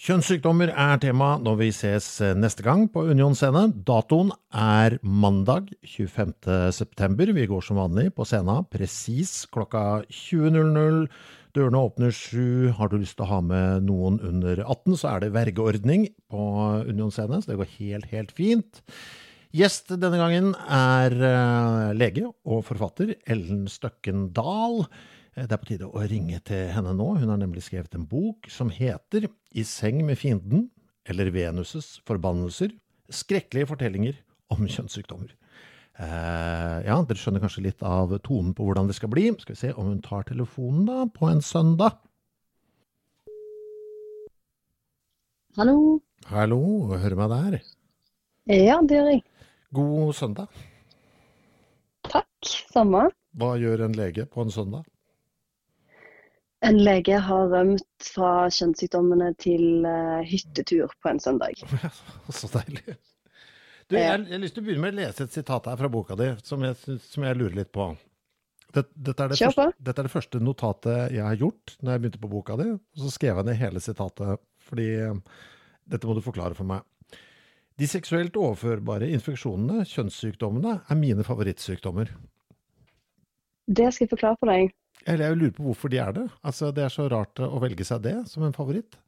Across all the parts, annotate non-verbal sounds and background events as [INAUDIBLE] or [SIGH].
Kjønnssykdommer er tema når vi ses neste gang på Union scene. Datoen er mandag 25. september. Vi går som vanlig på scenen presis klokka 20.00. Dørene åpner sju. Har du lyst til å ha med noen under 18, så er det vergeordning på Union scene, så det går helt, helt fint. Gjest denne gangen er eh, lege og forfatter Ellen Støkken Dahl. Eh, Det er på tide å ringe til henne nå. Hun har nemlig skrevet en bok som heter I seng med fienden, eller Venuses forbannelser. Skrekkelige fortellinger om kjønnssykdommer. Eh, ja, dere skjønner kanskje litt av tonen på hvordan det skal bli. Skal vi se om hun tar telefonen da, på en søndag. Hallo. Hallo, hører meg der. Ja, det gjør jeg. God søndag. Takk. Samme. Hva gjør en lege på en søndag? En lege har rømt fra kjønnssykdommene til eh, hyttetur på en søndag. [LAUGHS] Så deilig. Du, jeg, jeg har lyst til å begynne med å lese et sitat her fra boka di, som jeg, som jeg lurer litt på. Dette, dette, er det første, dette er det første notatet jeg har gjort når jeg begynte på boka di. Og så skrev jeg ned hele sitatet, fordi eh, dette må du forklare for meg. De seksuelt overførbare infeksjonene, kjønnssykdommene, er mine favorittsykdommer. Det skal jeg forklare for deg. Eller jeg lurer på hvorfor de er det. Altså, Det er så rart å velge seg det som en favoritt.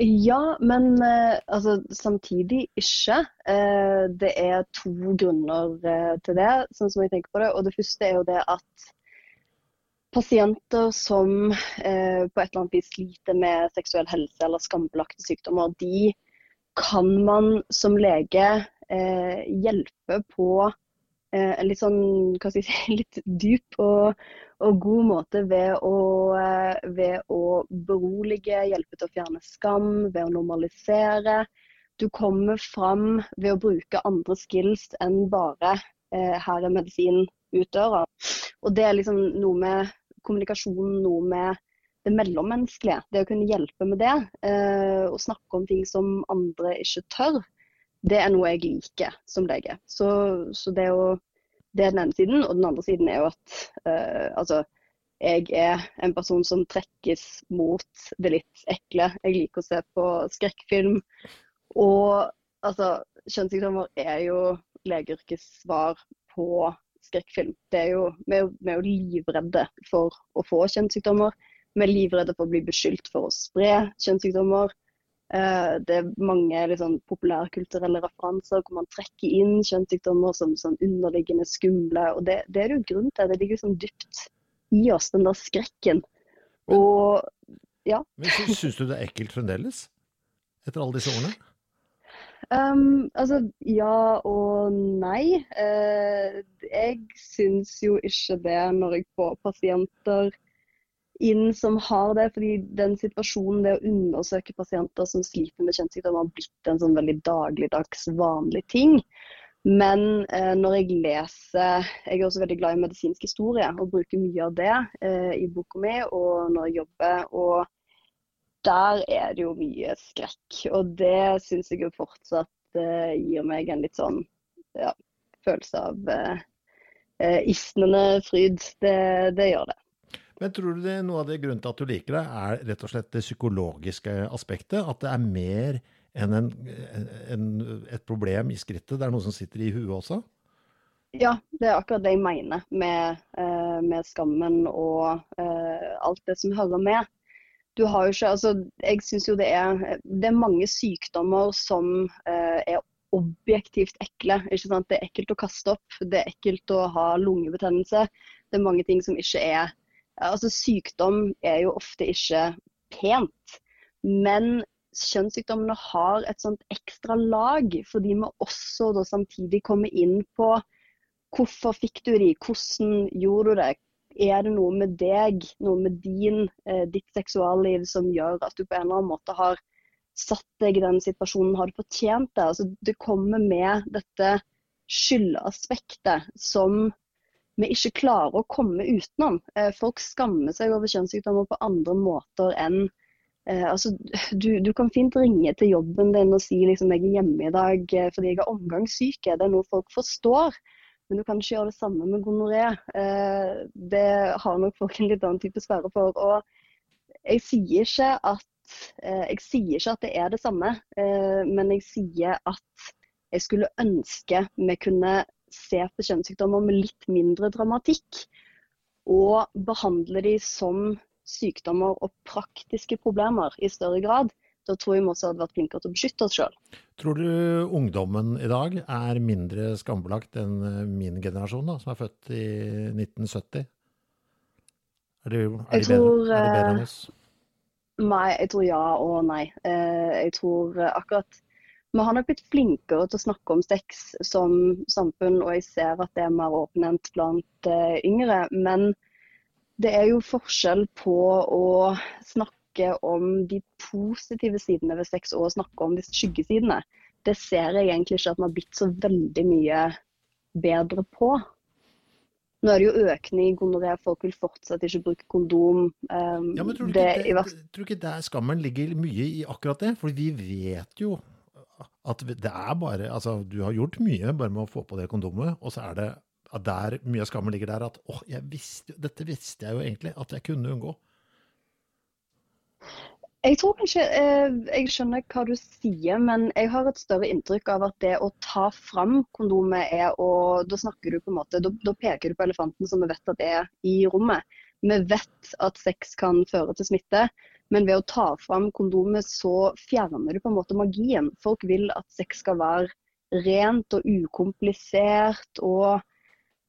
Ja, men eh, altså, samtidig ikke. Eh, det er to grunner eh, til det, sånn som jeg tenker på det. Og det første er jo det at pasienter som eh, på et eller annet vis sliter med seksuell helse eller skambelagte sykdommer, de kan man som lege eh, hjelpe på en litt sånn, hva skal jeg si, [LAUGHS] litt dyp og, og god måte ved å, eh, ved å berolige, hjelpe til å fjerne skam, ved å normalisere. Du kommer fram ved å bruke andre skills enn bare eh, her er medisin ut døra. Og det er liksom noe med kommunikasjon, noe med det mellommenneskelige. Det å kunne hjelpe med det, eh, og snakke om ting som andre ikke tør, det er noe jeg liker som lege. Så, så det, å, det er den ene siden. Og den andre siden er jo at eh, altså, jeg er en person som trekkes mot det litt ekle. Jeg liker å se på skrekkfilm. Og altså, kjønnssykdommer er jo legeyrkets svar på skrekkfilm. Er jo, vi, er jo, vi er jo livredde for å få kjønnssykdommer. Vi er livredde for å bli beskyldt for å spre kjønnssykdommer. Eh, det er mange liksom, populærkulturelle referanser hvor man trekker inn kjønnssykdommer som sånn underliggende skumle. og Det, det er det jo grunn til. Det ligger sånn dypt i oss, den der skrekken. Og ja. Men sy- Syns du det er ekkelt fremdeles? Etter alle disse årene? Um, altså, ja og nei. Uh, jeg syns jo ikke det når jeg får pasienter inn som har det, fordi den situasjonen det å undersøke pasienter som sliter med kjønnssykdom, har blitt en sånn veldig dagligdags vanlig ting. Men eh, når jeg leser Jeg er også veldig glad i medisinsk historie og bruker mye av det eh, i boka mi og når jeg jobber. og der er det jo mye skrekk. Og det syns jeg jo fortsatt eh, gir meg en litt sånn ja, følelse av eh, eh, isnende fryd. Det, det gjør det. Men tror du det noe av det grunnen til at du liker det, er rett og slett det psykologiske aspektet? At det er mer enn en, en, et problem i skrittet? Det er noe som sitter i huet også? Ja, det er akkurat det jeg mener med, eh, med skammen og eh, alt det som hører med. Du har jo ikke, altså, jeg synes jo det er, det er mange sykdommer som eh, er objektivt ekle. ikke sant? Det er ekkelt å kaste opp, det er ekkelt å ha lungebetennelse. Det er mange ting som ikke er Altså Sykdom er jo ofte ikke pent. Men kjønnssykdommene har et sånt ekstra lag, fordi vi også da samtidig kommer inn på hvorfor fikk du de, hvordan gjorde du det, er det noe med deg, noe med din, eh, ditt seksualliv som gjør at du på en eller annen måte har satt deg i den situasjonen, har du fortjent det? Altså, det kommer med dette skyldaspektet som vi ikke klarer å komme utenom. Eh, folk skammer seg over kjønnssykdommer på andre måter enn eh, altså, du, du, kan fint ringe til jobben din og si liksom, jeg er hjemme i dag eh, fordi jeg er omgangssyke. Det er noe folk forstår. Men du kan ikke gjøre det samme med gonoré. Det har nok folk en litt annen type sperre for. Og jeg sier ikke at jeg sier ikke at det er det samme, men jeg sier at jeg skulle ønske vi kunne se på kjønnssykdommer med litt mindre dramatikk. Og behandle de som sykdommer og praktiske problemer i større grad da tror jeg vi også hadde vært flinkere til å beskytte oss sjøl. Tror du ungdommen i dag er mindre skambelagt enn eh, min generasjon, da, som er født i 1970? Er de, er de, tror, bedre, er de bedre enn oss? Nei, jeg tror ja og nei. Eh, jeg tror akkurat vi har nok blitt flinkere til å snakke om sex som samfunn, og jeg ser at det er mer åpenhet blant uh, yngre. Men det er jo forskjell på å snakke om de positive sidene ved sex og å snakke om disse skyggesidene, det ser jeg egentlig ikke at vi har blitt så veldig mye bedre på. Nå er det jo økning i gonoré, folk vil fortsatt ikke bruke kondom. Um, ja, men tror du, ikke, det, tror du ikke der skammen ligger mye i akkurat det? For vi vet jo at det er bare Altså, du har gjort mye bare med å få på det kondomet, og så er det at der mye av skammen ligger der at åh, visste, dette visste jeg jo egentlig at jeg kunne unngå. Jeg tror kanskje eh, Jeg skjønner hva du sier, men jeg har et større inntrykk av at det å ta fram kondomet er å Da snakker du på en måte, da, da peker du på elefanten som vi vet at er i rommet. Vi vet at sex kan føre til smitte, men ved å ta fram kondomet så fjerner du på en måte magien. Folk vil at sex skal være rent og ukomplisert og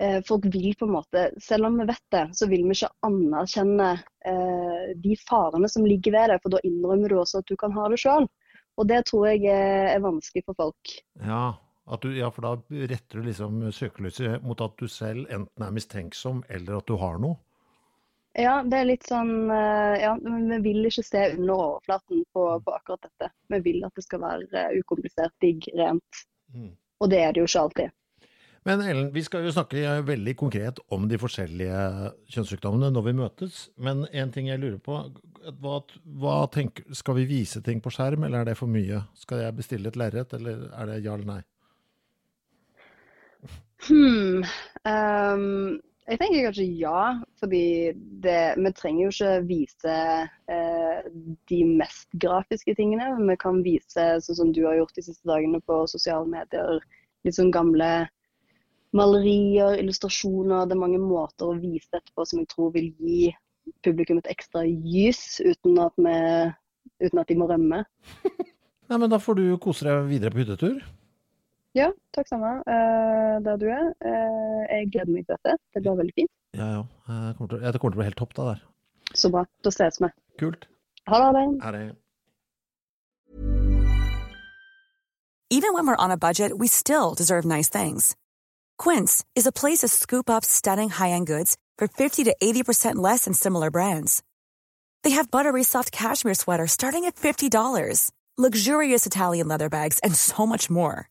Eh, folk vil på en måte, Selv om vi vet det, så vil vi ikke anerkjenne eh, de farene som ligger ved det. For da innrømmer du også at du kan ha det sjøl. Og det tror jeg er, er vanskelig for folk. Ja, du, ja, for da retter du liksom søkelyset mot at du selv enten er mistenksom eller at du har noe? Ja, det er litt sånn eh, Ja, vi vil ikke se under overflaten på, på akkurat dette. Vi vil at det skal være ukomplisert, digg, rent. Mm. Og det er det jo ikke alltid. Men Ellen, vi skal jo snakke veldig konkret om de forskjellige kjønnssykdommene når vi møtes. Men en ting jeg lurer på, hva, hva tenker, skal vi vise ting på skjerm, eller er det for mye? Skal jeg bestille et lerret, eller er det ja eller nei? Hmm. Um, jeg tenker kanskje ja, fordi det, vi trenger jo ikke vise eh, de mest grafiske tingene. Vi kan vise sånn som du har gjort de siste dagene på sosiale medier, litt sånn gamle malerier, illustrasjoner. Det er mange måter å vise dette på som jeg tror vil gi publikum et ekstra gys, uten at, vi, uten at de må rømme. [LAUGHS] Nei, men Da får du kose deg videre på hyttetur. Ja, takk samme. Uh, der du er. Uh, jeg gleder meg til dette. Det blir veldig fint. Ja, ja. Det kommer til, å bli helt topp da der. Så bra. Da ses vi. Kult. Ha det. Ha det. Even when we're on a budget, we still deserve nice things. Quince is a place to scoop up stunning high-end goods for 50 to 80% less than similar brands. They have buttery soft cashmere sweaters starting at $50, luxurious Italian leather bags, and so much more.